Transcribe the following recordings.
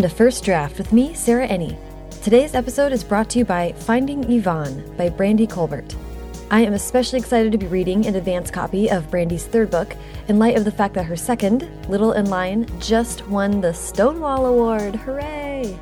Welcome to First Draft with me, Sarah Enni. Today's episode is brought to you by Finding Yvonne by Brandy Colbert. I am especially excited to be reading an advance copy of Brandy's third book in light of the fact that her second, Little and Lion, just won the Stonewall Award. Hooray!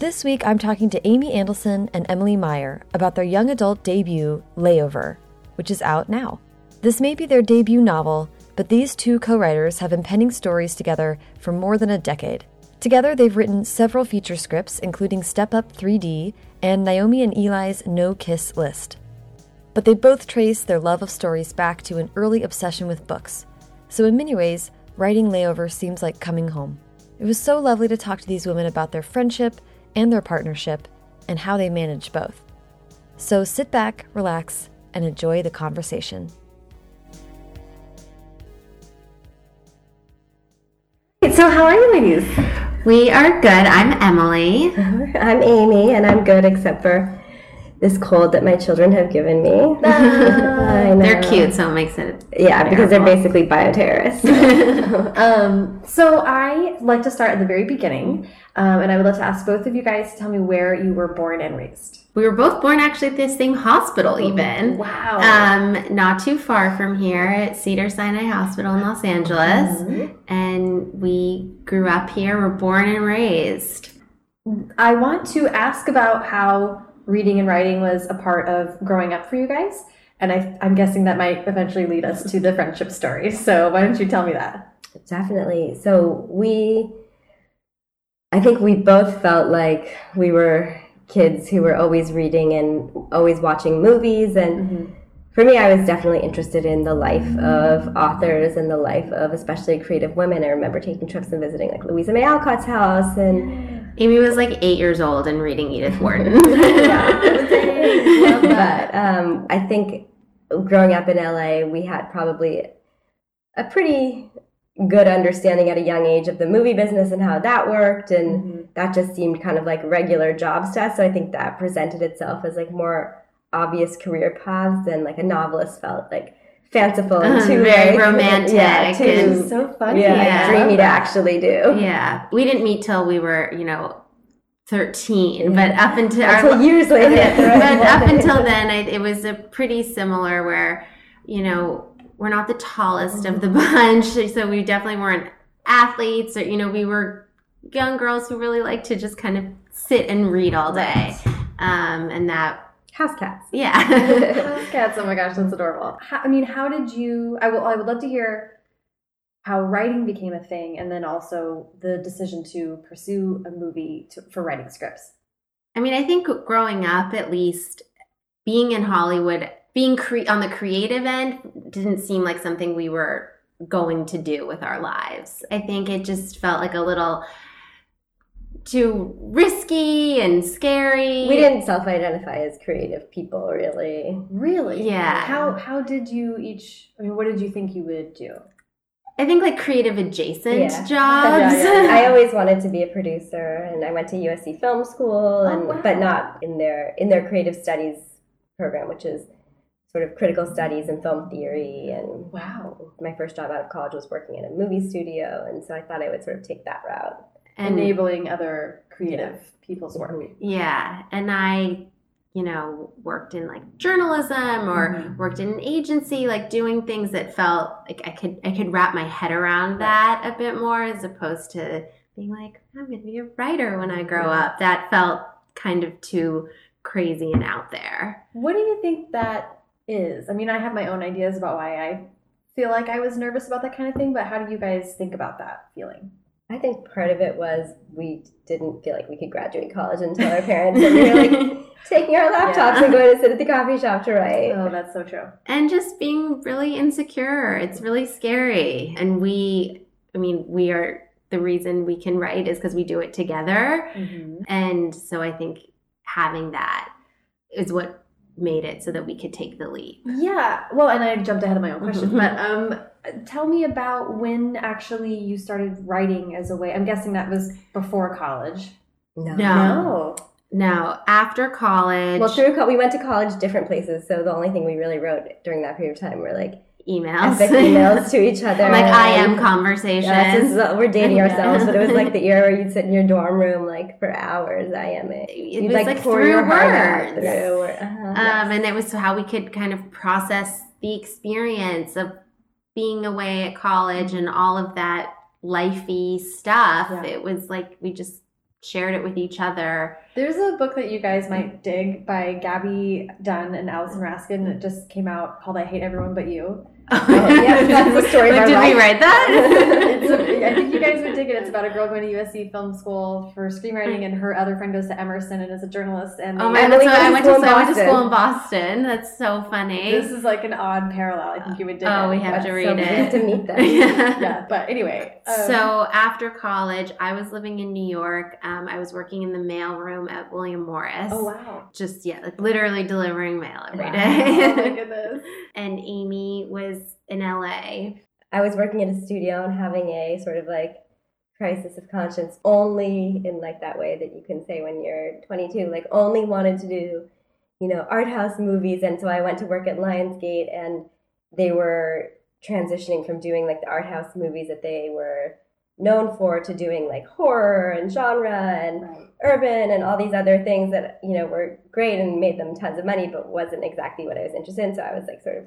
This week I'm talking to Amy Andelson and Emily Meyer about their young adult debut, Layover, which is out now. This may be their debut novel, but these two co writers have been penning stories together for more than a decade. Together, they've written several feature scripts, including Step Up 3D and Naomi and Ely's No Kiss List. But they both trace their love of stories back to an early obsession with books. So, in many ways, writing Layover seems like coming home. It was so lovely to talk to these women about their friendship and their partnership and how they manage both. So, sit back, relax, and enjoy the conversation. So, how are you ladies? We are good. I'm Emily. Uh-huh. I'm Amy, and I'm good except for this cold that my children have given me. They're cute, so it makes it. Yeah, because they're basically bioterrorists. Um, so I like to start at the very beginning, um, and I would like to ask both of you guys to tell me where you were born and raised. We were both born actually at the same hospital, even. Wow. Um, not too far from here at Cedar Sinai Hospital in Los Angeles, Mm-hmm. and we grew up here. We're born and raised. I want to ask about how reading and writing was a part of growing up for you guys, and I, I'm guessing that might eventually lead us to the friendship story. So why don't you tell me that? Definitely. So, we, I think we both felt like we were kids who were always reading and always watching movies. And mm-hmm. for me, I was definitely interested in the life of authors and the life of especially creative women. I remember taking trips and visiting like Louisa May Alcott's house and Amy was like eight years old and reading Edith Wharton. but um, I think growing up in LA, we had probably a pretty good understanding at a young age of the movie business and how that worked, and that just seemed kind of like regular jobs to us. So I think that presented itself as like more obvious career paths than like a novelist felt like fanciful and too Very like, romantic yeah, too, and- So funny. yeah, Yeah. dreamy to actually do. yeah, we didn't meet till we were, you know, thirteen. But up until our years later. but up until then, I, it was a pretty similar where, you know, we're not the tallest of the bunch, so we definitely weren't athletes, or you know, we were young girls who really like to just kind of sit and read all day, um, and that, house cats. yeah. House cats. Oh my gosh, that's adorable. How, I mean, how did you? I will. I would love to hear how writing became a thing, and then also the decision to pursue a movie to, for writing scripts. I mean, I think growing up, at least being in Hollywood, being cre- on the creative end didn't seem like something we were going to do with our lives. I think it just felt like a little too risky and scary. We didn't self-identify as creative people, really. Really? Yeah. How How did you each? I mean, what did you think you would do? I think like creative adjacent Yeah. jobs. Yeah, yeah. I always wanted to be a producer, and I went to USC Film School, oh, and wow. but not in their in their creative studies program, which is sort of critical studies and film theory. And Wow. my first job out of college was working in a movie studio, and so I thought I would sort of take that route. And Enabling other creative people's work. Yeah, and I, you know, worked in like journalism or Mhm. worked in an agency, like doing things that felt like I could I could wrap my head around that a bit more as opposed to being like I'm going to be a writer when I grow up. That felt kind of too crazy and out there. What do you think that is? I mean, I have my own ideas about why I feel like I was nervous about that kind of thing, but how do you guys think about that feeling? I think part of it was we didn't feel like we could graduate college until our parents and we were like taking our laptops Yeah. and going to sit at the coffee shop to write. Oh, that's so true. and just being really insecure. It's really scary. And we, I mean, we are the reason we can write is because we do it together. And so I think having that is what made it so that we could take the leap. Yeah. Well, and I jumped ahead of my own question, but um, tell me about when actually you started writing as a way. I'm guessing that was before college. No. No. No, after college. Well, through co- we went to college different places, so the only thing we really wrote during that period of time were like emails. epic emails to each other. like I am and- conversations. Yeah, this we're dating Yeah. ourselves, but it was like the era where you'd sit in your dorm room like for hours. I am it. it You'd was like, pour through your heart out words. through. Uh-huh. Um, and it was how we could kind of process the experience of being away at college and all of that lifey stuff. Yeah. It was like we just shared it with each other. There's a book that you guys might dig by Gaby Dunn and Alison Raskin. that just came out called I Hate Everyone But You. yeah, that's the story of Like, did we life. write that? it's a, I think you guys would dig it. It's about a girl going to USC Film School for screenwriting, and her other friend goes to Emerson and is a journalist. And Oh my god! So I went to so in I went to Boston. school in Boston. That's so funny. this is like an odd parallel. I think you would dig Oh, it. we have That's to so read we it. have to meet them. yeah, but anyway. um, So after college, I was living in New York. Um, I was working in the at William Morris. oh wow. Just yeah, like literally delivering mail every Wow. day. Oh my goodness. and Amy was in LA. I was working in a studio and having a sort of like crisis of conscience only in like that way that you can say when you're 22 like only wanted to do you know art house movies and so I went to work at Lionsgate and they were transitioning from doing like the art house movies that they were known for to doing like horror and genre and Right. urban and all these other things that you know were great and made them tons of money but wasn't exactly what I was interested in. So I was like sort of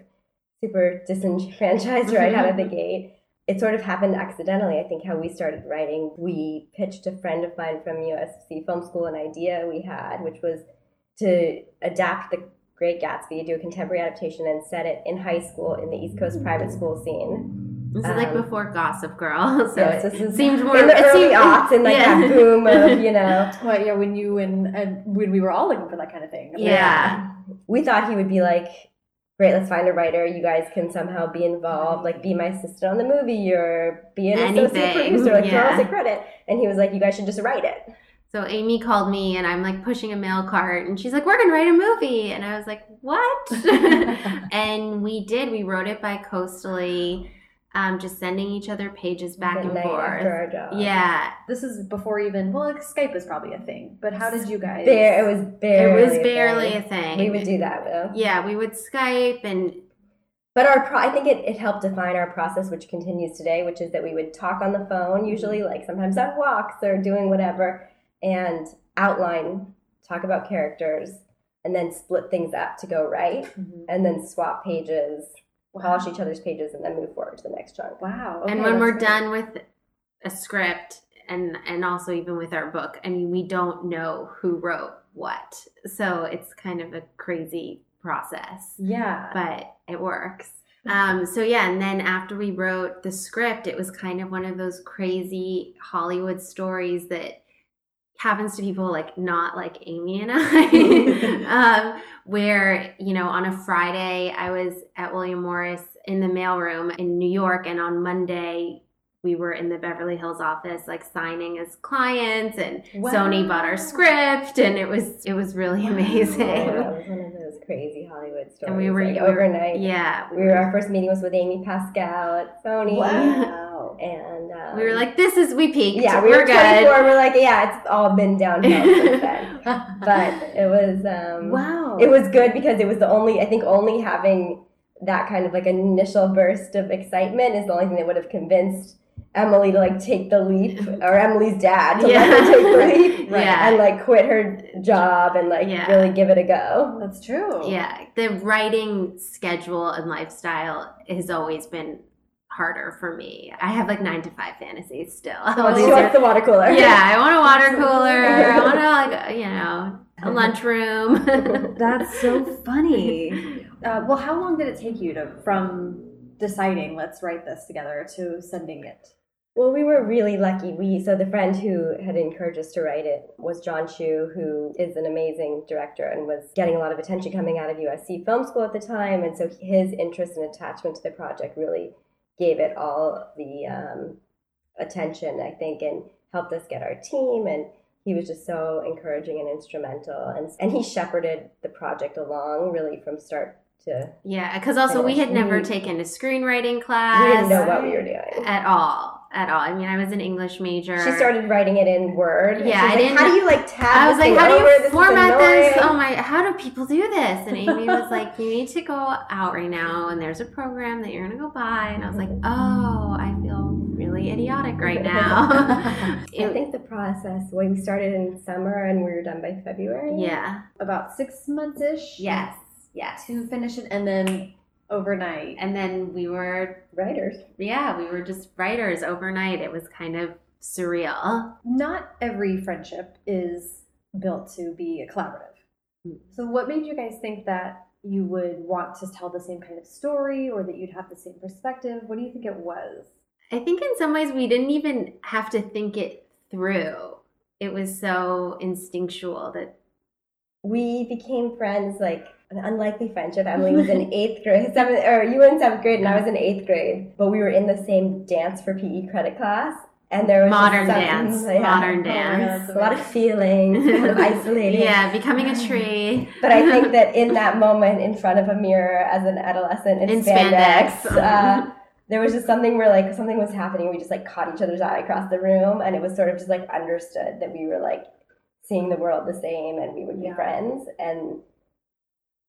super disenfranchised right out of the gate. It sort of happened accidentally. I think how we started writing we pitched a friend of mine from usc film school an idea we had which was to adapt the great gatsby do a contemporary adaptation and set it in high school in the east coast private school scene This is like Um, before Gossip Girl, so yes, it is seemed more in the it early seemed- aughts and like yeah. that boom of you know Well, yeah, when you and, and when we were all looking for that kind of thing. Yeah. we thought he would be like great let's find a writer you guys can somehow be involved like be my assistant on the movie or be an associate Anything, producer like throw us a credit and he was like you guys should just write it So Amy called me and I'm like pushing a mail cart and she's like, We're gonna write a movie and I was like, What? and we did. We wrote it by coastally, um, just sending each other pages back at and night after forth. our job Yeah. This is before even well, like Skype is probably a thing. But how did you guys? Bare, it was It barely a thing. a thing. we would do that though Yeah, we would Skype and but our pro- i think it, it helped define our process which continues today which is that we would talk on the phone usually like sometimes on walks or doing whatever and outline talk about characters and then split things up to go right Mhm. and then swap pages Wow. polish each other's pages and then move forward to the next chunk Wow. and when we're great. done with a script and and also even with our book i mean we don't know who wrote what so it's kind of a crazy process Yeah. but it works um so yeah and then after we wrote the script it was kind of one of those crazy hollywood stories that happens to people like not like amy and i. Um where you know on a friday i was at william morris in the mailroom in new york and on monday we were in the beverly hills office like signing as clients and sony bought our script and it was it was really amazing. Yeah, it was one of those crazy hollywood stories and we were like, overnight. Yeah. We were our first meeting was with amy pascal at sony. Wow. And um, we were like this is we peaked yeah we we're were 24 we're like yeah it's all been downhill since then but it was um wow. it was good because it was the only i think only having that kind of like initial burst of excitement is the only thing that would have convinced emily to like take the leap or emily's dad to let her take the leap right. Yeah. and like quit her job and like Yeah. really give it a go That's true. Yeah, the writing schedule and lifestyle has always been harder for me. I have like nine to five fantasies still. All oh, she wants the water cooler yeah, I want a water cooler. I want to like you know a lunchroom. That's so funny. Uh, well, how long did it take you to from deciding let's write this together to sending it? Well, we were really lucky. We so the friend who had encouraged us to write it was John Chu, who is an amazing director and was getting a lot of attention coming out of USC Film School at the time, and so his interest and attachment to the project really gave it all the um, attention, I think, and helped us get our team. And he was just so encouraging and instrumental, and and he shepherded the project along really from start to. yeah, because also we had never taken a screenwriting class We didn't know what we were doing. at all. At all. I mean, I was an English major. She started writing it in Word. Yeah, I like, didn't- How do you like tab? I was like, how do you This format this? Oh my, how do people do this? And Amy was like, you need to go out right now and there's a program that you're going to go buy. And I was like, mm-hmm. oh, I feel really idiotic right now. I think the process, when we started in summer and we were done by February. yeah. About six months ish. Yes. Yes. To finish it, and then overnight. And then we were, Writers. yeah, we were just writers overnight. It was kind of surreal. Not every friendship is built to be a collaborative. Hmm. So, what made you guys think that you would want to tell the same kind of story, or that you'd have the same perspective? What do you think it was? I think in some ways we didn't even have to think it through. It was so instinctual that We became friends like an unlikely friendship. Emily was in eighth grade, seventh, or you were in seventh grade, and I was in eighth grade. But we were in the same dance for PE credit class, and there was modern dance, yeah, modern dance. a lot of feelings, kind of isolating. yeah, becoming a tree. But I think that in that moment, in front of a mirror as an adolescent in, In spandex, spandex. uh, there was just something where like something was happening. We just like caught each other's eye across the room, and it was sort of just like understood that we were like seeing the world the same, and we would be Yeah. friends. And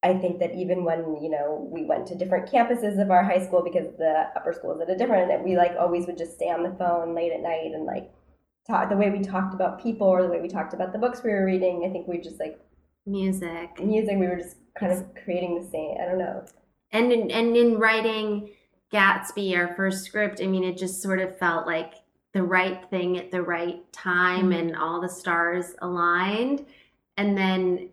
I think that even when you know we went to different campuses of our high school because the upper school is at a different, and we like always would just stay on the phone late at night and like talk the way we talked about people or the way we talked about the books we were reading. I think we just like Music. music we were just kind of creating the same i don't know And in, and in writing Gatsby, our first script, I mean, it just sort of felt like the right thing at the right time Mm-hmm. and all the stars aligned. And then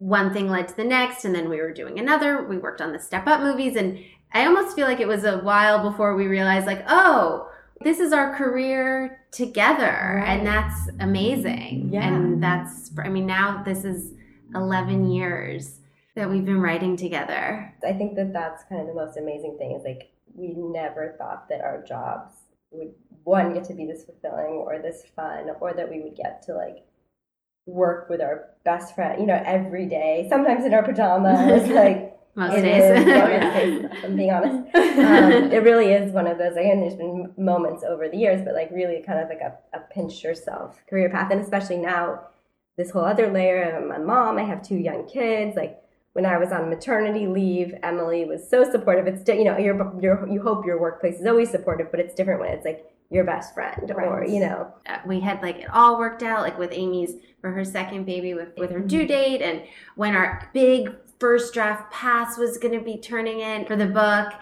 one thing led to the next, and then we were doing another. We worked on the Step Up movies, and I almost feel like it was a while before we realized, like, oh, this is our career together, Right. and that's amazing. Yeah. And that's, I mean, now this is 11 years that we've been writing together. i think that that's kind of the most amazing thing is like we never thought that our jobs would one get to be this fulfilling or this fun or that we would get to like work with our best friend you know every day. Sometimes in our pajamas like Most it days. is- yeah, most days, if i'm being honest. Um, it really is one of those again there's been moments over the years but like really kind of like a, a pinch yourself career path. And especially now this whole other layer i'm a mom i have two young kids like when i was on maternity leave emily was so supportive. It's you know you're, you're, you hope your workplace is always supportive but it's different when it's like your best friend or you know Uh, we had like it all worked out like with amy's for her second baby with, with her due date and when our big first draft pass was going to be turning in for the book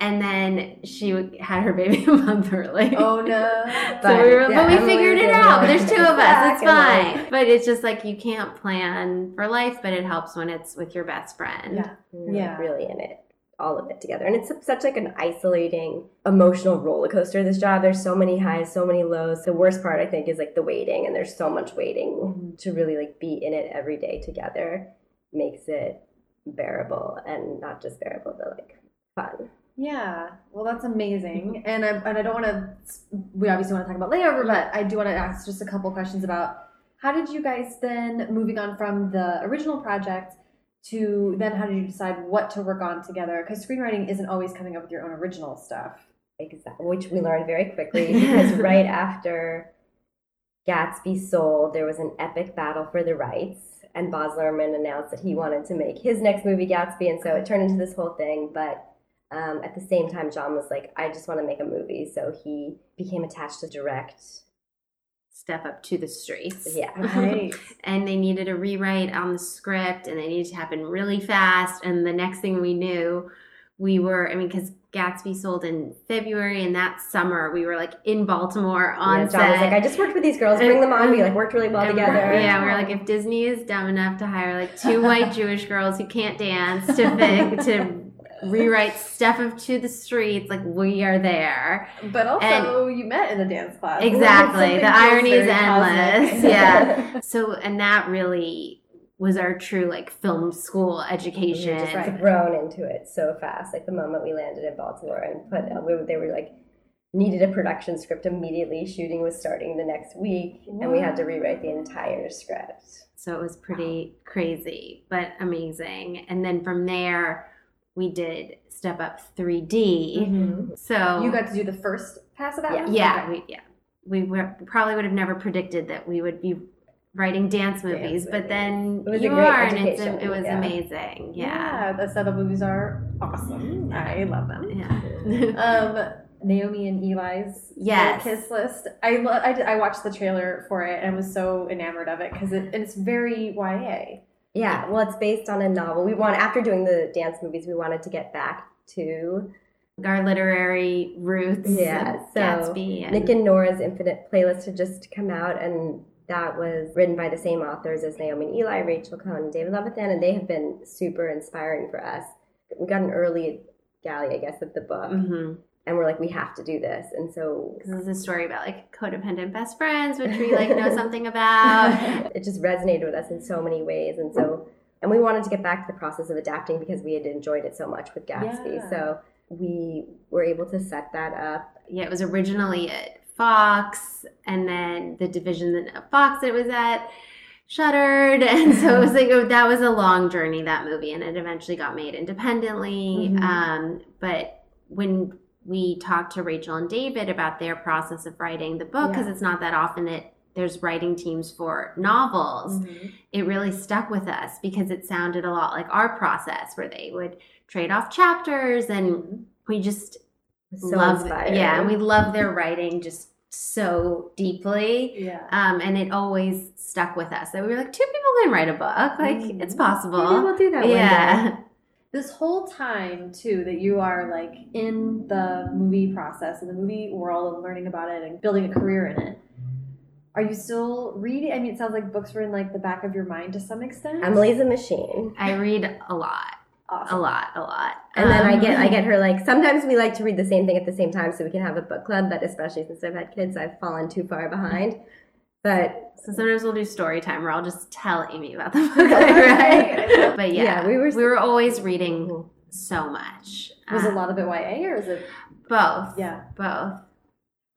and then she had her baby a month early Oh no! so we were, yeah, but we Emily figured it out. There's two of us. It's and, like- fine. But it's just like you can't plan for life, but it helps when it's with your best friend. Yeah. you're Yeah. really in it all of it together. And it's such like an isolating emotional roller coaster this job. There's so many highs so many lows. The worst part i think is like the waiting and there's so much waiting Mm-hmm. to really like be in it every day together makes it bearable and not just bearable but like fun. Yeah, well, that's amazing. And I, and I don't want to, we obviously want to talk about layover, but I do want to ask just a couple questions about how did you guys then, moving on from the original project to then how did you decide what to work on together? Because screenwriting isn't always coming up with your own original stuff. exactly which we learned very quickly because right after gatsby sold there was an epic battle for the rights and Baz Luhrmann announced that he wanted to make his next movie Gatsby, and so it turned into this whole thing. But um, at the same time, John was like, "I just want to make a movie," so he became attached to direct. Step up to the streets. Yeah, Right. and they needed a rewrite on the script and they needed to happen really fast and the next thing we knew we were i mean because gatsby sold in february and that summer we were like in baltimore on yeah, John set was like, "I just worked with these girls. Bring them on. We like worked really well together." we're- yeah we were like if disney is dumb enough to hire like two white jewish girls who can't dance to to rewrite Step Up to the streets like we are there But also, And- you met in the dance class. exactly the irony is endless cosmic. yeah so and that really was our true like film school We education just Right. grown into it so fast. Like the moment we landed in Baltimore and put, uh, we, they were like needed a production script immediately. Shooting was starting the next week, and we had to rewrite the entire script. so it was pretty crazy but amazing and then from there we did Step Up 3D. So You got to do the first pass of that Yeah. one? yeah, Okay. we, yeah, we were, probably would have never predicted that we would be writing dance movies, but movies. then It was you are, and it's, education, it was yeah. amazing. Yeah, Yeah, the Step Up movies are awesome. I love them. yeah. Um, Naomi and Ely's Yes. kiss list. I, lo- I did- I watched the trailer for it and was so enamored of it because it, it's very YA. Yeah, well, it's based on a novel. We want after doing the dance movies, we wanted to get back to Our literary roots. Yeah, so Gatsby. And, Nick and Nora's Infinite Playlist had just come out, and that was written by the same authors as Naomi and Ely, Rachel Cohn, and David Levithan, and they have been super inspiring for us. We got an early galley, I guess, of the book, Mhm. And we're like, we have to do this, and so This is a story about like codependent best friends, which we like know something about. it just resonated with us in so many ways, and so and we wanted to get back to the process of adapting because we had enjoyed it so much with Gatsby, Yeah. so we were able to set that up. Yeah, it was originally at Fox, and then the division that Fox it was at shuttered, and so it was like oh, that was a long journey that movie, and it eventually got made independently. Mhm. Um, but when we talked to Rachel and David about their process of writing the book, because Yeah. it's not that often that there's writing teams for novels, Mm-hmm. it really stuck with us because it sounded a lot like our process, where they would trade off chapters, and we just So love yeah and we love their writing just so deeply Yeah. um and it always stuck with us that we were like two people can write a book like Mhm. it's Maybe possible we'll do that yeah This whole time too that you are like in the movie process and the movie world and learning about it and building a career in it. Are you still reading? I mean, it sounds like books were in like the back of your mind to some extent. Emily's a machine. i read a lot a lot a lot And then I Um, get I get her like sometimes we like to read the same thing at the same time so we can have a book club, but especially since I've had kids, I've fallen too far behind. But so sometimes we'll do story time where i'll just tell amy about the book right? But yeah, Yeah, we were- we were always reading so much. Was a Uh, lot of it YA or is it both. Yeah. Both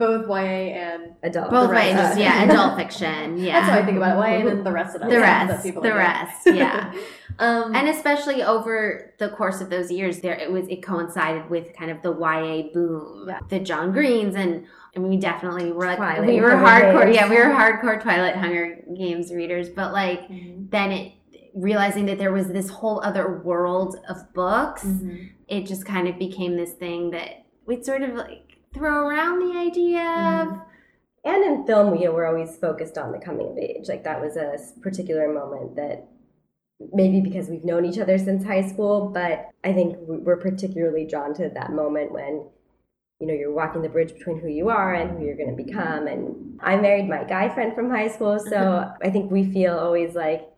both YA and adult. both the rest ways of it. yeah adult fiction yeah that's how I think about it. YA and then the rest of it. the rest people the are doing. rest yeah um, and especially over the course of those years there it was it coincided with kind of the YA boom Yeah. the John Greens and I mean we definitely were like Twilight, we were hardcore Games. yeah we were hardcore Twilight Hunger Games readers but like Mhm. then it realizing that there was this whole other world of books Mhm. it just kind of became this thing that we'd sort of like throw around the idea of mm-hmm. And in film, we were always focused on the coming of age. Like that was a particular moment that maybe because we've known each other since high school, but I think we're particularly drawn to that moment when you know you're walking the bridge between who you are and who you're going to become. And I married my guy friend from high school, so mm-hmm. I think we feel always like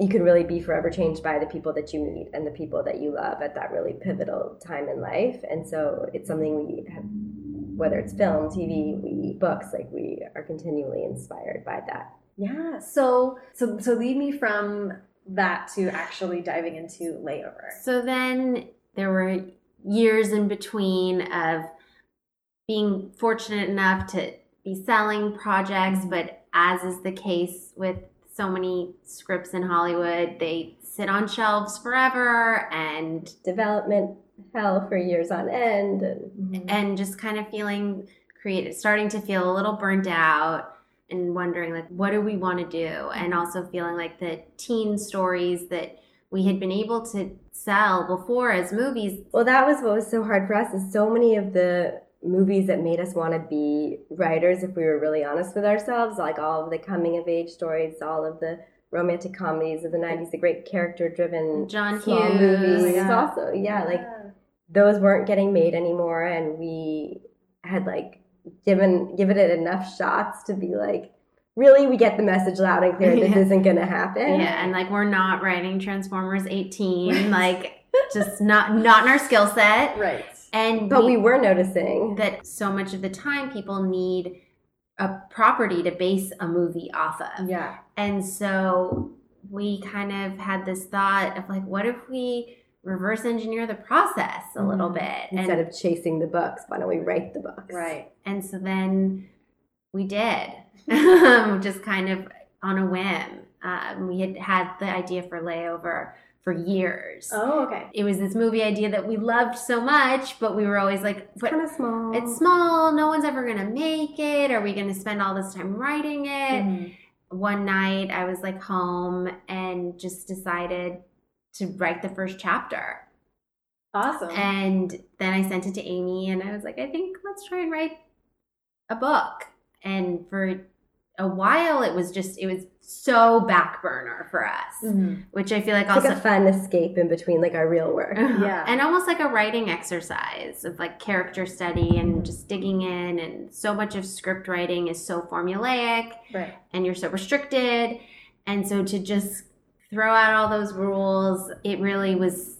you can really be forever changed by the people that you meet and the people that you love at that really pivotal time in life. And so it's something we have whether it's film, TV, we books, like we are continually inspired by that. Yeah. So so so lead me from that to actually diving into layover. So then there were years in between of being fortunate enough to be selling projects, but as is the case with so many scripts in Hollywood, they sit on shelves forever and Development hell for years on end, and mm-hmm. and just kind of feeling creative, starting to feel a little burnt out and wondering like what do we want to do and also feeling like the teen stories that we had been able to sell before as movies well, that was what was so hard for us. Is so many of the movies that made us want to be writers, if we were really honest with ourselves, like all of the coming of age stories, all of the romantic comedies of the '90s, the great character-driven John small Hughes. movies. Oh, yeah. Also, yeah, like those weren't getting made anymore and we had like given given it enough shots to be like really we get the message loud and clear this Yeah. isn't gonna happen Yeah, and like we're not writing Transformers 18, like just not not in our skill set. Right. And but we were noticing that so much of the time people need a property to base a movie off of. Yeah. And so we kind of had this thought of like what if we reverse engineer the process a little Mhm. bit instead and of chasing the books why don't we write the books Right. and so then we did just kind of on a whim um, we had had the idea for layover for years. Oh, okay. It was this movie idea that we loved so much, but we were always like, It's kind of small. it's small. No one's ever gonna make it. Are we gonna spend all this time writing it? Mhm. One night, I was like home and just decided to write the first chapter. Awesome. And then I sent it to Amy, and I was like, I think let's try and write a book. And for a while, it was just it was so back burner for us, Mhm. which I feel like It's also like a fun escape in between like our real work. Yeah. and almost like a writing exercise of like character study and just digging in. And so much of script writing is so formulaic, Right. and you're so restricted. And so to just throw out all those rules, it really was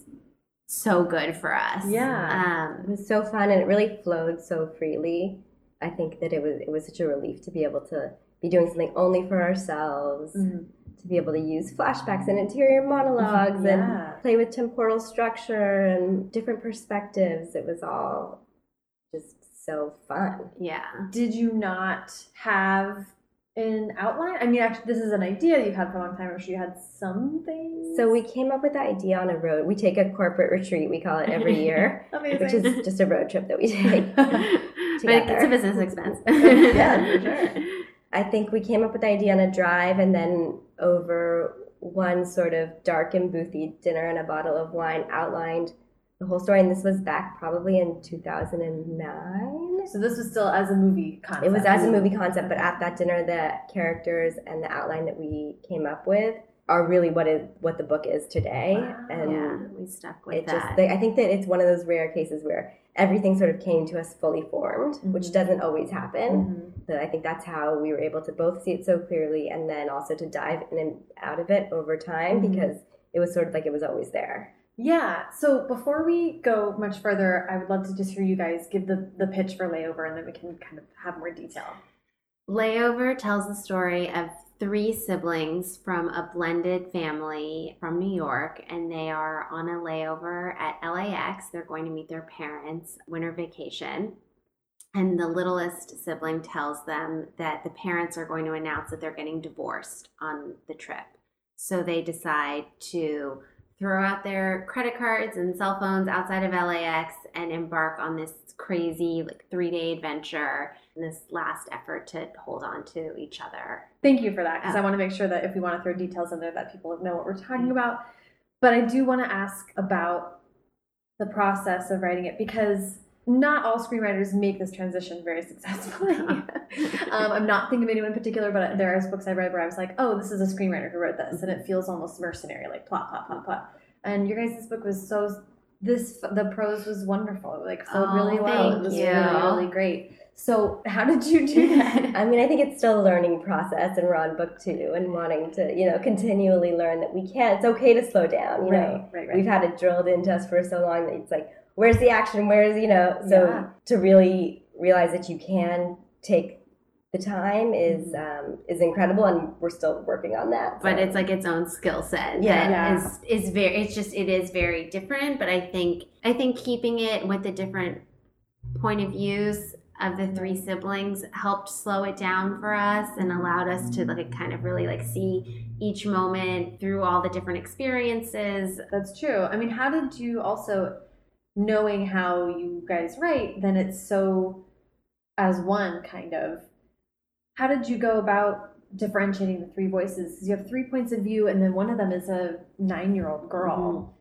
so good for us. Yeah. It Um, was so fun and it really flowed so freely. I think that it was it was such a relief to be able to be doing something only for ourselves, Mhm. to be able to use flashbacks and interior monologues Yeah. and play with temporal structure and different perspectives. It was all just so fun. yeah. Did you not have an outline? I mean, actually, this is an idea you've had for a long time. I'm sure you had some things. So we came up with the idea on a road. We take a corporate retreat, we call it every year, amazing. which is just a road trip that we take. but it's a business expense. Yeah, for sure. I think we came up with the idea on a drive and then over one sort of dark and boothy dinner and a bottle of wine outlined the whole story. And this was back probably in 2009. so this was still as a movie concept. It was as a mm-hmm. movie concept, but at that dinner, the characters and the outline that we came up with are really what is what the book is today. Wow. And yeah, we stuck with it that. just, I think that it's one of those rare cases where everything sort of came to us fully formed, which Mhm. doesn't always happen. Mhm. But I think that's how we were able to both see it so clearly and then also to dive in and out of it over time Mhm. because it was sort of like it was always there. Yeah. So before we go much further, I would love to just hear you guys give the the pitch for layover, and then we can kind of have more detail. Layover tells the story of three siblings from a blended family from New York, and they are on a layover at LAX. They're going to meet their parents' winter vacation. And the littlest sibling tells them that the parents are going to announce that they're getting divorced on the trip. So they decide to throw out their credit cards and cell phones outside of LAX and embark on this crazy, like, three day adventure in this last effort to hold on to each other. Thank you for that, because Oh. I um, want to make sure that if we want to throw details in there, that people know what we're talking mm-hmm. about. But I do want to ask about the process of writing it because not all screenwriters make this transition very successfully. um, I'm not thinking of anyone in particular, but there are books I read where I was like, "Oh, this is a screenwriter who wrote this," and it mm-hmm. feels almost mercenary, like plot, plot, plot, plot. And your guys' book was so this the prose was wonderful, like flowed Oh, really well. It was you. really, really great. So, how did you do that? I mean, I think it's still a learning process and we're on book two and wanting to, you know, continually learn that we can. It's okay to slow down, you know. right, right, right. We've had it drilled into us for so long that it's like, where's the action? Where's, you know, so Yeah. to really realize that you can take the time is um, is incredible and we're still working on that. but it's like its own skill set Yeah. that Yeah. is is very it's just it is very different but i think i think keeping it with the different point of views of the three siblings helped slow it down for us and allowed us to like kind of really like see each moment through all the different experiences That's true. I mean, how did you also, knowing how you guys write, then it's so as one kind of, how did you go about differentiating the three voices? you have three points of view, and then one of them is a nine year old girl. Mm-hmm.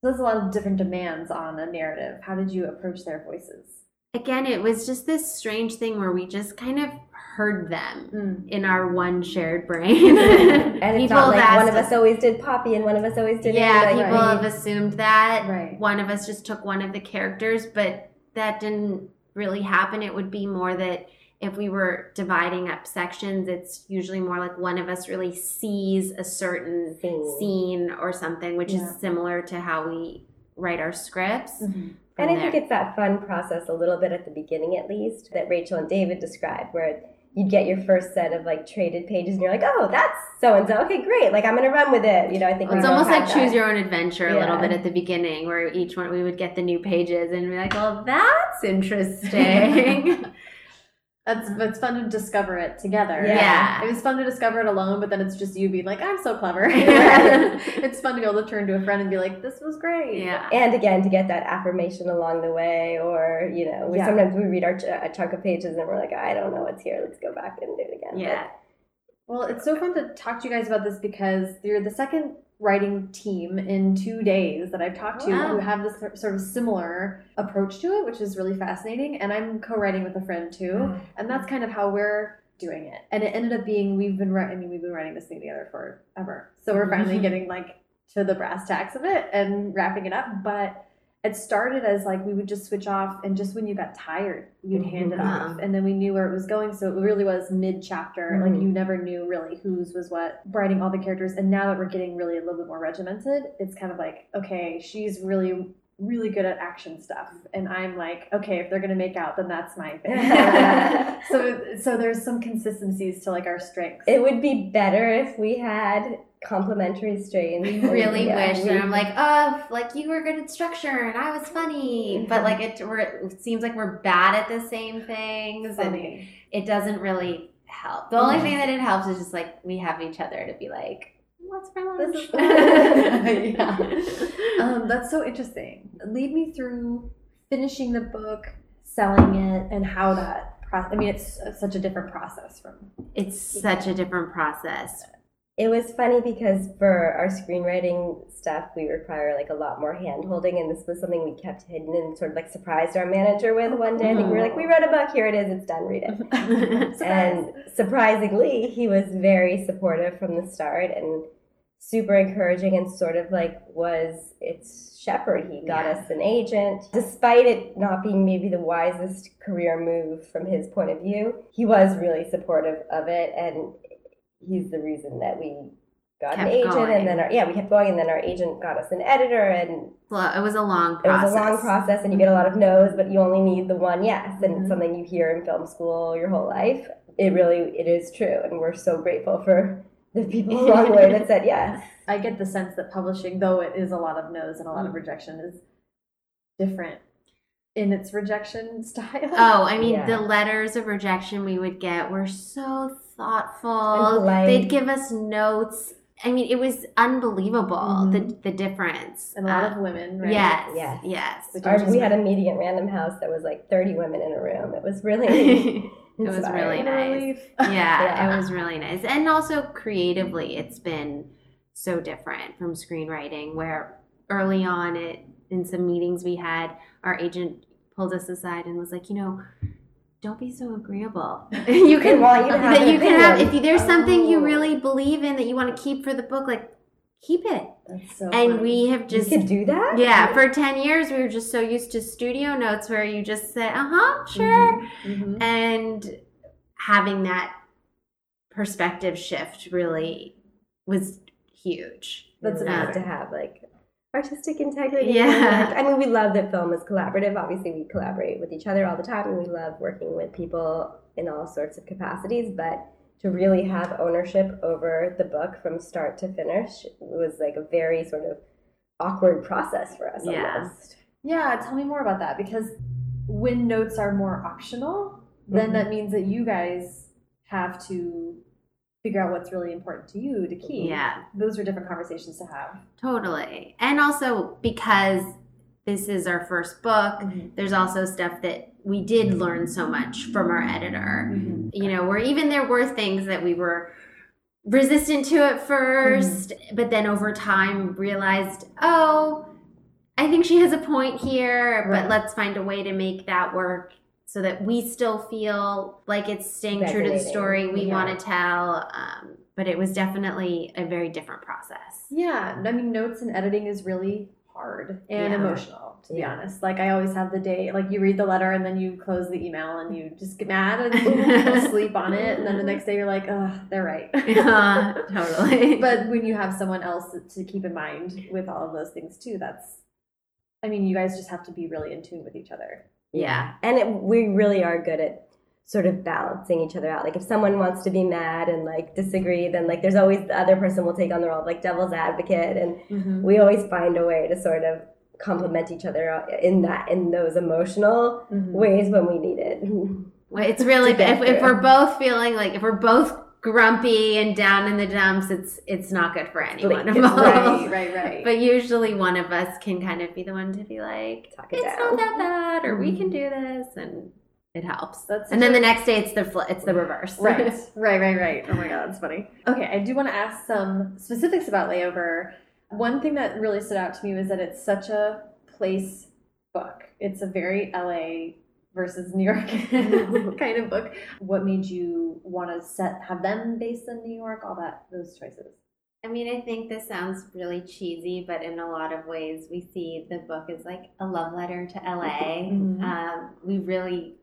So there's a lot of different demands on a narrative. How did you approach their voices? Again it was just this strange thing where we just kind of heard them mm. in our one shared brain and it's not like one of asked us always did Poppy and one of us always did yeah, like, people right. have assumed that. Right. One of us just took one of the characters, but that didn't really happen. It would be more that if we were dividing up sections, it's usually more like one of us really sees a certain Scene. scene or something, which Yeah. is similar to how we write our scripts. Mm-hmm. And from I think it's that fun process a little bit at the beginning, at least, that Rachel and David described, where you'd get your first set of like traded pages, and you're like, "Oh, that's so and so. Okay, great. Like I'm gonna run with it." You know, I think we It's almost like that. choose your own adventure a little bit at the beginning, where each one we would get the new pages and be like, "Well, that's interesting." That's it's fun to discover it together. Yeah. It was fun to discover it alone, but then it's just you being like, I'm so clever. Yeah. it's fun to be able to turn to a friend and be like, this was great. Yeah. and again to get that affirmation along the way or you know we Yeah. sometimes we read our ch- a chunk of pages and we're like i don't know what's here let's go back and do it again Yeah. Well, it's so fun to talk to you guys about this because you're the second writing team in two days that I've talked to Wow. who have this sort of similar approach to it, which is really fascinating. And I'm co-writing with a friend too, hmm. and that's kind of how we're doing it. And it ended up being we've been writing. I mean, we've been writing this thing together forever, so we're finally mm-hmm. getting like to the brass tacks of it and wrapping it up. But it started as like we would just switch off, and just when you got tired, you'd hand it off, and then we knew where it was going. So it really was mid chapter. Like Mhm. you never knew really whose was what. Writing all the characters, and now that we're getting really a little bit more regimented, it's kind of like okay, she's really really good at action stuff and i'm like okay if they're gonna make out then that's my thing so so there's some consistencies to like our strengths it would be better if we had complementary strains I really Yeah, wish that I'm like, oh, like you were good at structure and I was funny, but like it, we're, it seems like we're bad at the same things, and it doesn't really help. The only thing that it helps is just like we have each other to be like, what's for lunch? Yeah. Um, that's so interesting. Lead me through finishing the book, selling it, and how that. Pro- I mean, it's such a different process from. It's such a different process. It was funny because for our screenwriting stuff we require like a lot more hand holding and this was something we kept hidden and sort of like surprised our manager with one day. I think we were like we wrote a book. Here it is. It's done. Read it. And surprisingly he was very supportive from the start and super encouraging and sort of like was its shepherd. He got Yeah. us an agent. Despite it not being maybe the wisest career move from his point of view he was really supportive of it. And he's the reason that we got Kept an agent going. and then our, yeah we kept going and then our agent got us an editor and Well, it was a long it process. was a long process and you get a lot of no's but you only need the one yes and Mm-hmm. it's something you hear in film school your whole life it really it is true and we're so grateful for the people along the way that said yes I get the sense that publishing, though it is a lot of no's and a lot of rejection, is different in its rejection style. Oh, I mean, Yeah. the letters of rejection we would get were so thoughtful. polite. They'd give us notes. I mean, it was unbelievable Mhm. the the difference. and a lot Uh, of women, right? Yes, Yes. yes. Which Our, is we had a meeting at random house that was like 30 women in a room it was really it was really nice. Yeah, Yeah. it was really nice. And also creatively, it's been so different from screenwriting, where early on it in some meetings we had, our agent pulled us aside and was like, you know, don't be so agreeable. you can want you to have that you can have if you, there's something you Oh. really believe in that you want to keep for the book, like keep it. That's so And funny. we have you just could do that yeah, for 10 years we were just so used to studio notes where you just say, "Uh-huh, sure." Mhm. and having that perspective shift really was huge That's nice amazing. to have like artistic integrity. Yeah. like, I mean, we love that film is collaborative. Obviously, we collaborate with each other all the time, and we love working with people in all sorts of capacities. But to really have ownership over the book from start to finish was like a very sort of awkward process for us. Yeah. Almost. Yeah, tell me more about that because when notes are more optional, then Mhm. that means that you guys have to figure out what's really important to you to keep. yeah Those are different conversations to have. totally and also because this is our first book mm-hmm. there's also stuff that we did learn so much from our editor mm-hmm. you know where even there were things that we were resistant to at 1st mm-hmm. but then over time realized oh i think she has a point here Right. but let's find a way to make that work so that we still feel like it's staying true to the story we Yeah. want to tell um, but it was definitely a very different process Yeah, I mean, notes and editing is really hard and Yeah. emotional, to be Yeah. honest. Like, I always have the day, like, you read the letter and then you close the email and you just get mad and sleep on it. And then the next day you're like, oh, they're right. yeah totally but when you have someone else to keep in mind with all of those things too, that's, I mean, you guys just have to be really in tune with each other. Yeah. And it, we really are good at sort of balancing each other out. Like if someone wants to be mad and like disagree then like there's always the other person will take on the role of like devil's advocate. And we always find a way to sort of complement each other in that in those emotional Mhm. ways when we need it. It's really if, if we're both feeling like if we're both grumpy and down in the dumps, it's it's not good for anyone involved. right, right, right. But usually one of us can kind of be the one to be like, Talk it it's down. not that bad, or we can mm-hmm. do this, and it helps. That's and then the next day it's the fl- it's the reverse. Right, right, right, right. Oh my god, that's funny. Okay, I do want to ask some specifics about Layover. One thing that really stood out to me was that it's such a place book. It's a very LA versus New York kind of book. What made you want to set have them based in New York? All that those choices. I mean, I think this sounds really cheesy, but in a lot of ways, we see the book as like a love letter to LA. Mhm. Um, we really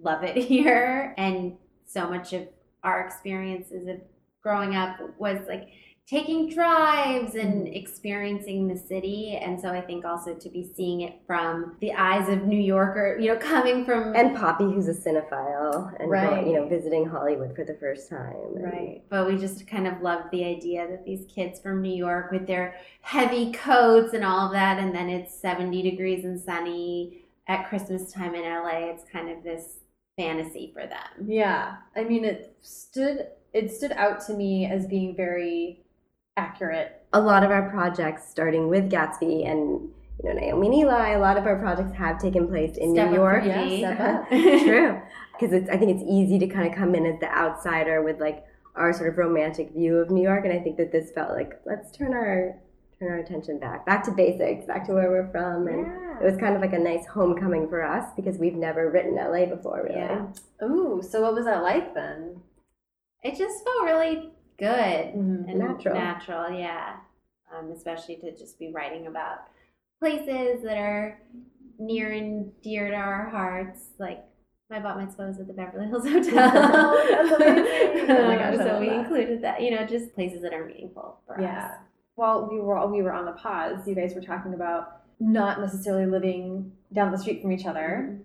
love it here, and so much of our experiences of growing up was like taking drives and experiencing the city. And so I think also to be seeing it from the eyes of New Yorker, you know, coming from And Poppy, who's a cinephile, and Right. you know, visiting Hollywood for the first time. and- Right. but we just kind of loved the idea that these kids from New York with their heavy coats and all of that, and then it's 70 degrees and sunny at Christmas time in LA. It's kind of this fantasy for them. Yeah, I mean, it stood it stood out to me as being very accurate. A lot of our projects, starting with Gatsby and you know Naomi and Ely, a lot of our projects have taken place in Step New York. for Yeah, G. step up. True, because it's I think it's easy to kind of come in as the outsider with like our sort of romantic view of New York, and I think that this felt like let's turn our turn our attention back, back to basics, back to where we're from, and it was kind of like a nice homecoming for us because we've never written LA before, really. Yeah. Ooh, so what was that like then? It just felt really good Mhm. and Natural. natural, yeah. Um, especially to just be writing about places that are near and dear to our hearts, like my bat mitzvah was at the Beverly Hills Hotel. Oh, my gosh, so we that. included that, you know, just places that are meaningful for Yeah. us. While we were we were on the pause, you guys were talking about not necessarily living down the street from each other.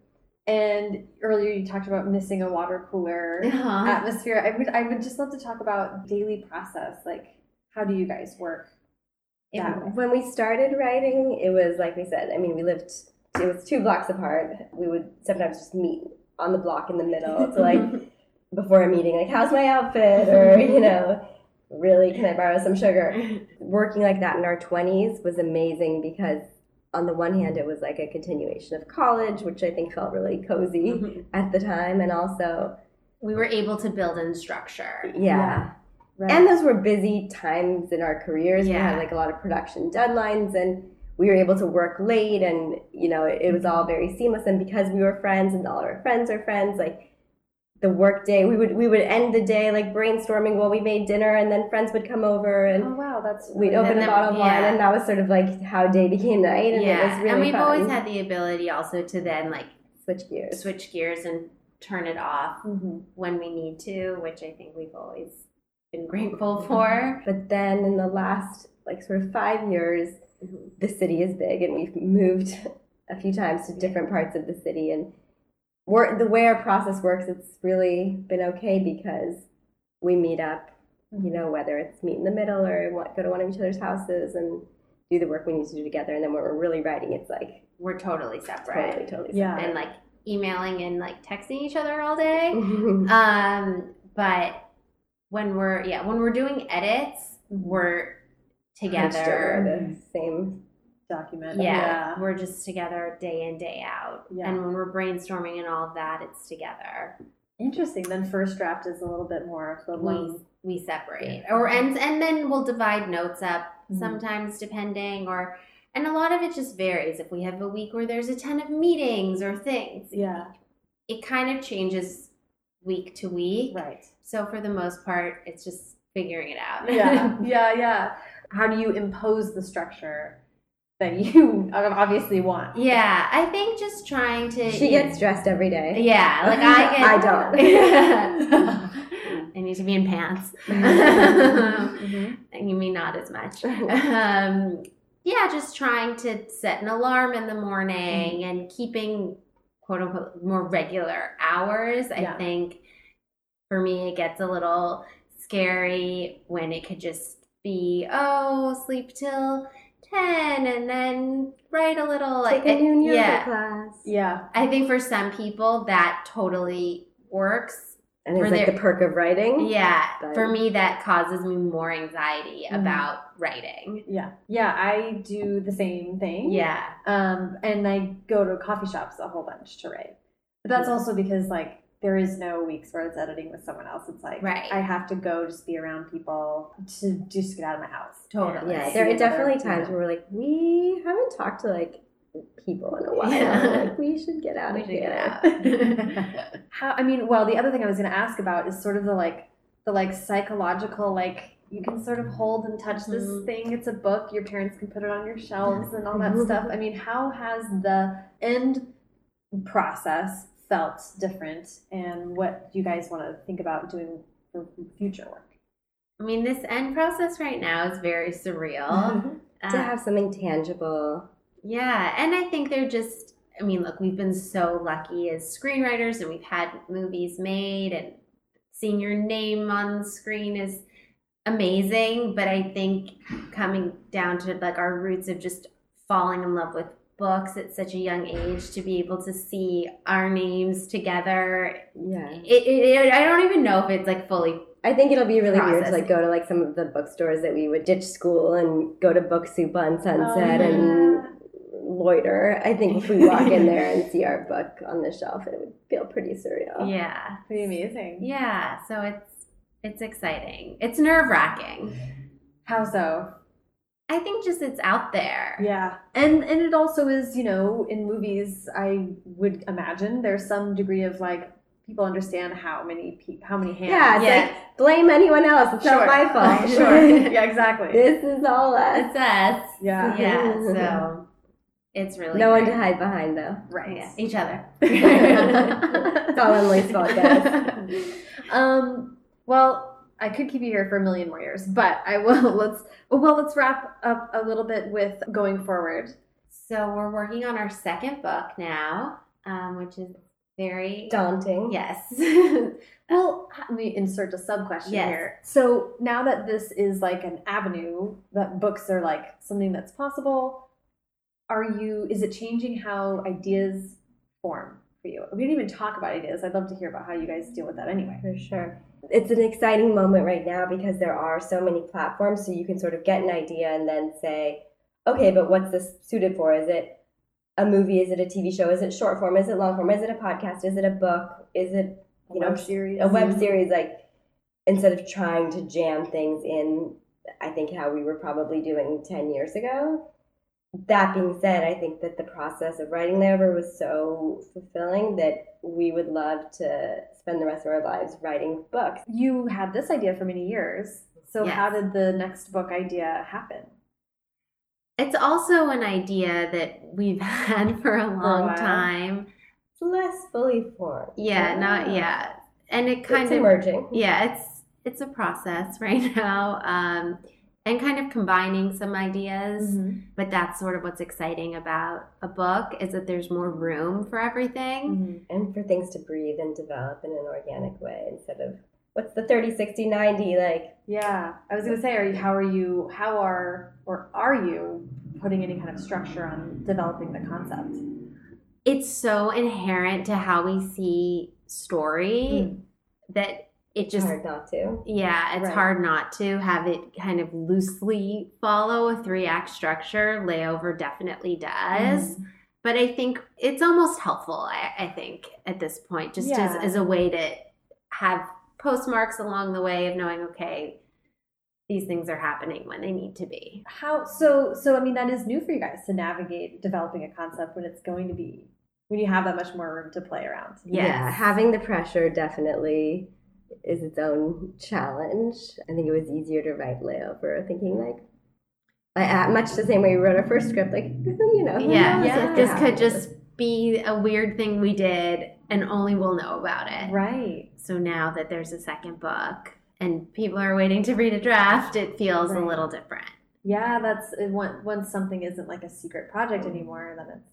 And earlier you talked about missing a water cooler Uh-huh. atmosphere. I would I would just love to talk about daily process. Like how do you guys work? It- When we started writing, it was like we said. I mean, we lived. It was two blocks apart. We would sometimes just meet on the block in the middle to like before a meeting, like how's my outfit, or you know, really can I borrow some sugar? Working like that in our twenties was amazing because on the one hand, it was like a continuation of college, which I think felt really cozy Mhm. at the time, and also we were able to build in structure. yeah. Right. And those were busy times in our careers. We had like a lot of production deadlines and we were able to work late and you know, it, it was all very seamless and because we were friends and all our friends are friends, like the work day, we would we would end the day like brainstorming while we made dinner and then friends would come over and oh wow, that's we'd open a bottle of wine yeah. and that was sort of like how day became night and it yeah, was really and we've fun. always had the ability also to then like switch gears. switch gears and turn it off Mhm. when we need to, which I think we've always been grateful for. But then in the last like sort of five years, Mhm. the city is big and we've moved a few times to different parts of the city and we're, the way our process works it's really been okay because we meet up you know whether it's meet in the middle or go to one of each other's houses and do the work we need to do together and then when we're really writing it's like We're totally separate. totally totally Yeah. And like emailing and like texting each other all day. Um, but when we're yeah, when we're doing edits, we're Hunched over together. the same document. Yeah, we're just together day in day out. Yeah. And when we're brainstorming and all of that, it's together. Interesting. Then first draft is a little bit more of the We one. we separate, or and and then we'll divide notes up Mhm. sometimes depending, or and a lot of it just varies. If we have a week where there's a ton of meetings or things, Yeah. it kind of changes week to week. Right. So for the most part, it's just figuring it out. Yeah. yeah. Yeah. How do you impose the structure that you obviously want? yeah, I think just trying to. she gets dressed every day Yeah, like I get. I don't. I need to be in pants. Mhm. and you mean not as much. um, yeah, just trying to set an alarm in the morning and keeping quote unquote more regular hours. I Yeah. think for me, it gets a little scary when it could just be, oh, sleep till 10 and then write a little. take like, a new yoga yeah. class Yeah. I think for some people that totally works And it's For like their- the perk of writing. yeah But- for me that causes me more anxiety Mhm. about writing Yeah. Yeah, I do the same thing. yeah Um, and I go to coffee shops a whole bunch to write. But that's also because like there is no weeks where it's editing with someone else. It's like Right. I have to go just be around people to just get out of my house. Totally. And Yeah, there are definitely human. times where we're like, we haven't talked to like people in a while. Yeah. Like we should get out we of should here. get out How I mean, well, the other thing I was going to ask about is sort of the like the like psychological like you can sort of hold and touch this Mhm. thing. It's a book. Your parents can put it on your shelves and all that stuff. I mean, how has the end process felt different, and what you guys want to think about doing for future work? i mean this end process right now is very surreal to Uh, have something tangible. Yeah, and I think they're just I mean, look, we've been so lucky as screenwriters and we've had movies made and seeing your name on the screen is amazing, but I think coming down to like our roots of just falling in love with books at such a young age to be able to see our names together Yeah. it, it, it- I don't even know if it's like fully I think it'll be really weird to like go to like some of the bookstores that we would ditch school and go to Book Soup on Sunset Oh, and loiter. I think if we walk in there and see our book on the shelf, it would feel pretty surreal. yeah Pretty amazing. yeah so it's it's exciting it's nerve wracking How so? I think just it's out there. Yeah, and and it also is, you know, in movies, I would imagine there's some degree of like people understand how many pe- how many hands. Yeah, it's Yeah. like blame anyone else. It's not my fault. sure. Yeah, exactly. this is all us. It's us. Yeah. Yeah. So it's really No one to hide behind though. right. Yeah, each other. It's all Emily's fault, guys. um. Well, I could keep you here for a million more years, but I will. Let's well, let's wrap up a little bit with going forward. so we're working on our second book now, um, which is very Daunting. yes. Well, let me insert a sub question Yes. here. So now that this is like an avenue that books are like something that's possible, are you? Is it changing how ideas form for you? We didn't even talk about ideas. I'd love to hear about how you guys deal with that anyway. For sure. It's an exciting moment right now because there are so many platforms, so you can sort of get an idea and then say, okay, but what's this suited for? Is it a movie? Is it a TV show? Is it short form? Is it long form? Is it a podcast? Is it a book? Is it you know web series. a web series? Like instead of trying to jam things in, I think how we were probably doing ten years ago. That being said, I think that the process of writing the Layover was so fulfilling that we would love to spend the rest of our lives writing books. You had this idea for many years. So Yes. how did the next book idea happen? It's also an idea that we've had for a long while. time. It's less fully formed. Yeah, not yeah. And it kind it's of emerging. yeah it's it's a process right now um and kind of combining some ideas Mm-hmm. but that's sort of what's exciting about a book is that there's more room for everything And for things to breathe and develop in an organic way instead of what's the 30, 60, 90, like Yeah, I was gonna say, are you? How are you? How are or are you putting any kind of structure on developing the concept? it's so inherent to how we see story that it just hard not to. yeah it's Right. hard not to have it kind of loosely follow a three act structure layover definitely does mm-hmm. but I think it's almost helpful. I, I think at this point, just Yeah. as, as a way to have postmarks along the way of knowing, okay, these things are happening when they need to be. How so? So I mean, that is new for you guys to navigate developing a concept when it's going to be when you have that much more room to play around. Yes. Yeah, having the pressure definitely is its own challenge. I think it was easier to write layover, thinking like, uh, much the same way we wrote our first script, like, you know, Yeah, yeah. This could just be a weird thing we did, and only we'll know about it. Right. So now that there's a second book and people are waiting to read a draft, it feels a little different. Yeah, that's when once something isn't like a secret project anymore, then it's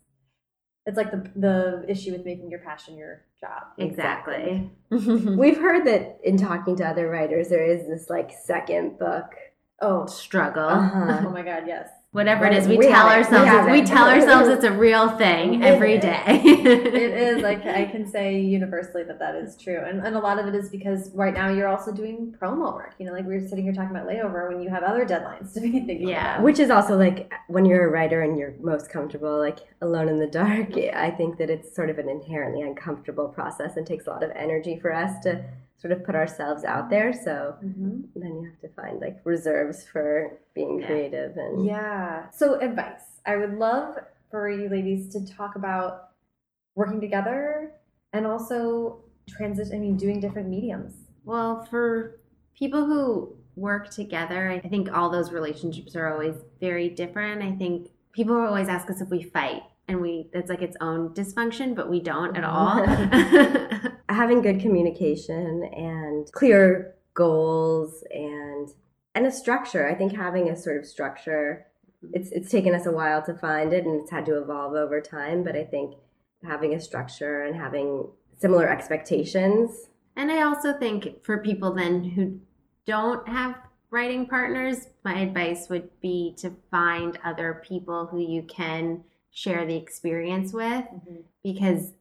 it's like the the issue with making your passion your job. Exactly. We've heard that in talking to other writers, there is this like second book. Oh, Struggle. Uh-huh. oh my God, yes. Whatever it is, we, We tell have it. We ourselves we tell ourselves it's a real thing every day. it is like I can say universally that that is true, and and a lot of it is because right now you're also doing promo work. You know, like we were sitting here talking about layover when you have other deadlines to be thinking Yeah. about. Which is also like when you're a writer and you're most comfortable, like alone in the dark. I think that it's sort of an inherently uncomfortable process and takes a lot of energy for us to sort of put ourselves out there. So Mhm. then you have to find like reserves for being Yeah. creative and Yeah. So advice. I would love for you ladies to talk about working together and also transition. I mean, doing different mediums. Well, for people who work together, I think all those relationships are always very different. I think people always ask us if we fight, and we it's like its own dysfunction, but we don't at mm-hmm. all. having good communication and clear goals and and a structure. I think having a sort of structure mm-hmm. it's it's taken us a while to find it and it's had to evolve over time, but I think having a structure and having similar expectations And I also think for people then who don't have writing partners, my advice would be to find other people who you can share the experience with mm-hmm. because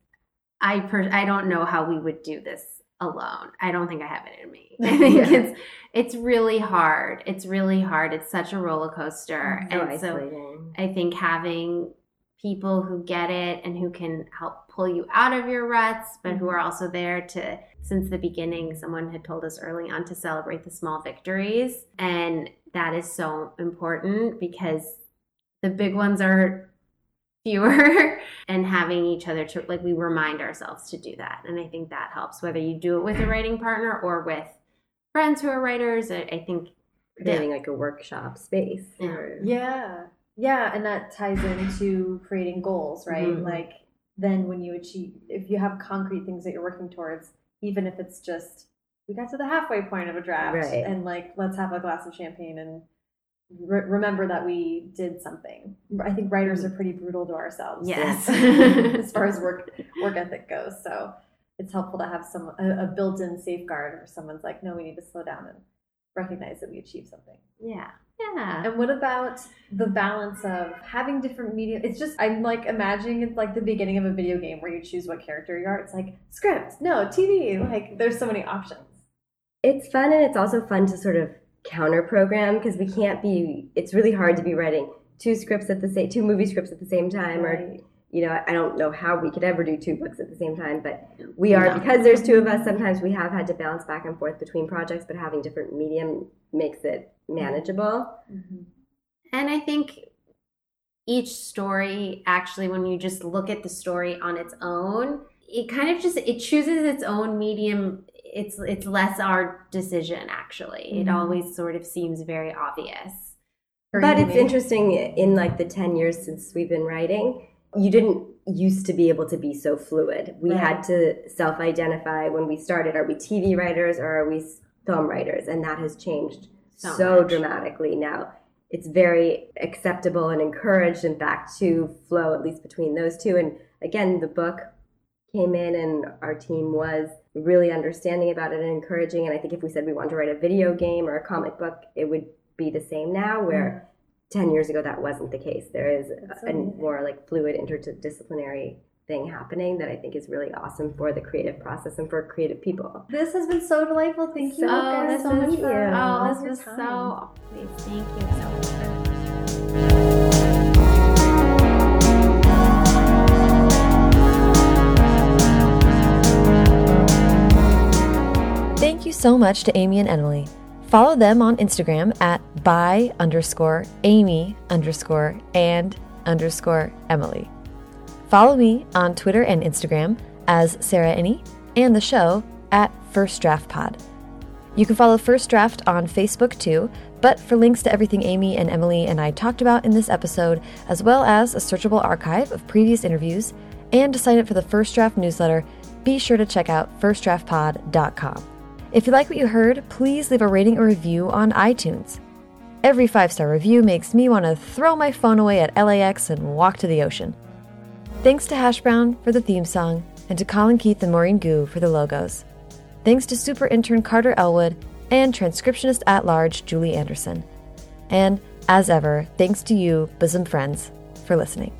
I per- I don't know how we would do this alone. I don't think I have it in me. I think Yeah. it's it's really hard. It's really hard. It's such a roller coaster. so and so isolating. I think having people who get it and who can help pull you out of your ruts, but who mm-hmm. are also there to, since the beginning, someone had told us early on to celebrate the small victories. And that is so important because the big ones are fewer and having each other to, like, we remind ourselves to do that. And I think that helps, whether you do it with a writing partner or with friends who are writers. I, I think creating like a workshop space. Yeah. or- Yeah. Yeah, and that ties into creating goals, right? Mhm. Like then when you achieve if you have concrete things that you're working towards, even if it's just we got to the halfway point of a draft Right. and like let's have a glass of champagne and re- remember that we did something. I think writers are pretty brutal to ourselves. Yes. as far as work work ethic goes. So it's helpful to have some a, a built-in safeguard where someone's like, no, we need to slow down and recognize that we achieved something. yeah. Yeah. And what about the balance of having different media? It's just I'm like imagining it's like the beginning of a video game where you choose what character you are. It's like script, no TV. Like there's so many options. It's fun and it's also fun to sort of counter program because we can't be it's really hard to be writing two scripts at the same two movie scripts at the same time or you know i don't know how we could ever do two books at the same time but we are No. because there's two of us sometimes we have had to bounce back and forth between projects but having different medium makes it manageable mm-hmm. And I think each story actually when you just look at the story on its own, it kind of just it chooses its own medium. It's it's less our decision actually. It Mhm. always sort of seems very obvious. But it's interesting in like the 10 years since we've been writing you didn't used to be able to be so fluid we Right. had to self-identify when we started are we tv writers or are we film writers and that has changed So so, dramatically now it's very acceptable and encouraged in fact to flow at least between those two and again the book came in and our team was really understanding about it and encouraging and i think if we said we wanted to write a video game or a comic book it would be the same now where mm-hmm. 10 years ago that wasn't the case there is That's a, a more like fluid interdisciplinary thing happening that i think is really awesome for the creative process and for creative people This has been so delightful. Thank you So guys so much for. Oh, this was time. so please thank you so so much to Amy and Emily. Follow them on Instagram at by underscore Amy underscore and underscore Emily. Follow me on Twitter and Instagram as Sarah Enni and the show at First Draft Pod. You can follow First Draft on Facebook too, but for links to everything Amy and Emily and I talked about in this episode, as well as a searchable archive of previous interviews, and to sign up for the First Draft newsletter, be sure to check out firstdraftpod.com. If you like what you heard, please leave a rating or review on iTunes. Every five star review makes me want to throw my phone away at LAX and walk to the ocean. Thanks to Hash Brown for the theme song, and to Colin Keith and Maureen Goo for the logos. Thanks to super intern Carter Elwood and transcriptionist at large Julie Anderson. And As ever, thanks to you, bosom friends, for listening.